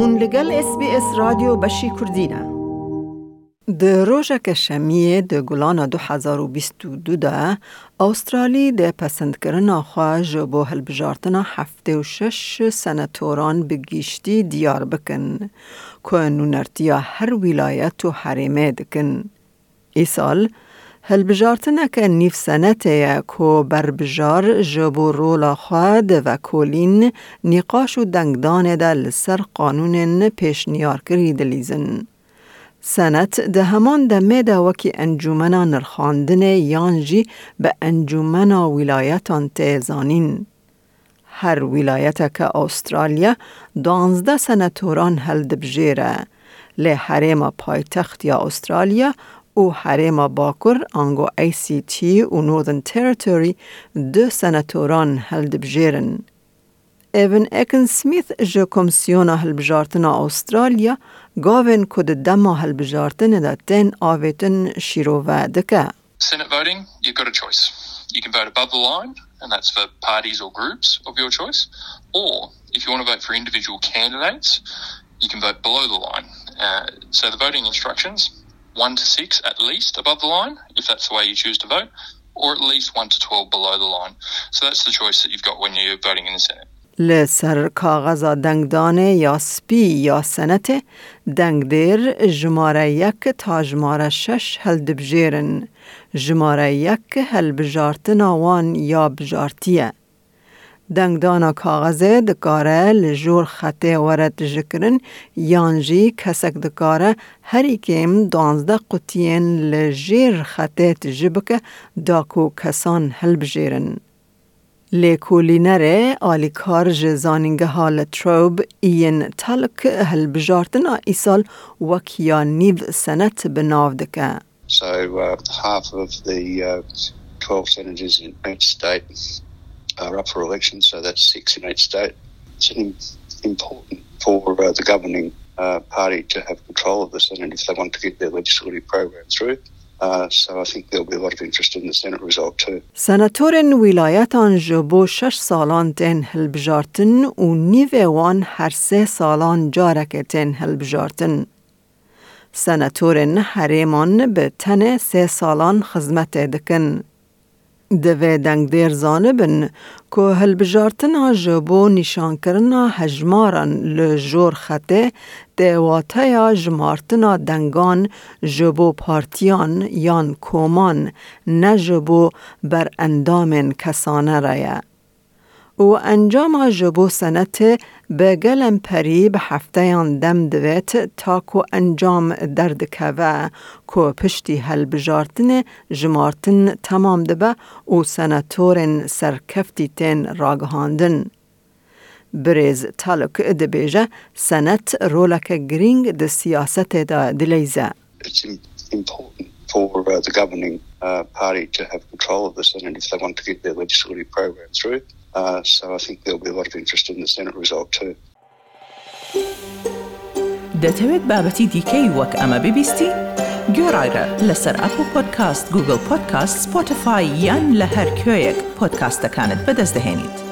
هون لگل اس بی اس رادیو بشی کردینه د روژک شمیه د گلان 2022 ده استرالی د پسند کرنا خواج بو هلبجارتنا هفته و شش سنتوران بگیشتی دیار بکن که نونرتیا هر ولایت و حریمه دکن. ای سال هلبجارتنه که نیف سنته که بربجار جبو رولا خواد و کولین نقاش و دنگدان ده لسر قانون پیشنیار کری دلیزن. سنت ده همان ده میده وکی انجومنا نرخاندن یانجی به انجومنا ولایتان تیزانین. هر ولایت که استرالیا دانزده سنتوران هل دبجیره. لی حریم پایتخت یا استرالیا وحريمة Harema Bakur, أي سي تي ونورثن تيريتوري دو سناتوران هلد بجيرن Evan Ekin Smith je komisiona helbëzhartën Australia, gaven gavin dama helbëzhartën edhe ten avetën shirove. Senate voting, you've got a choice. You can vote above the line, and that's for parties or groups of your choice, or if you want to vote for individual candidates, you can vote below the line. Uh, so the voting instructions 1 to 6 at least above the line, if that's the way you choose to vote, or at least 1 to 12 below the line. So that's the choice that you've got when you're voting in the Senate. لسر کاغذ دنگدانه یا سپی یا سنت دنگدیر جماره یک تا جماره شش هل دبجیرن جماره یک هل بجارتن آوان یا بجارتیه دنگدانا کاغذه دکاره لجور خطه ورد جکرن یانجی کسک دکاره هری کم دانزده قطین لجیر خطه تجبکه داکو کسان هل بجیرن. لیکولینره آلیکار جزانینگه حال تروب این تلک هل بجارتنا ایسال وکیا نیو سنت بناو دکه. So uh, half of the uh, 12 senators in each state are up for election, so that's six in each state. It's an, important for uh, the governing uh, party to have control of the Senate if they want to get their legislative program through. Uh, so I think there'll be a lot of interest in the Senate result too. سناتورن ولایتان جبو شش سالان تن هلبجارتن و نیو وان هر سه سالان جارک تن هلبجارتن. سناتورن حریمان به تن سه سالان خدمت دکن. دوی دنگ دیر زانبن که هلبجارتنا جبو نشان کرنا هجماران لجور خطه دیواته یا جمارتنا دنگان جبو پارتیان یان کومان نه جبو بر اندام کسانه رایه. و انجام جبو سنت به گلم پری به هفته دم دویت تا کو انجام درد کوه کو پشتی هل بجارتن جمارتن تمام دبه و سنتورن سرکفتی تن راگهاندن. بریز تالک دبیجه سنت رولک گرینگ د سیاست دا دلیزه. It's important for uh, the governing uh, party to have control of the Senate if they want to get their legislative program through. Uh, so I think there'll be a lot of interest in the Senate result too. دەتەوێت بابەتی دیکەی وەک ئەمە ببیستی؟ گۆڕایرە لەسەر ئەپ و پۆدکاست گوگل پۆدکاست سپۆتفاای یان لە هەر کوێیەک پۆدکاستەکانت بەدەستدەێنیت.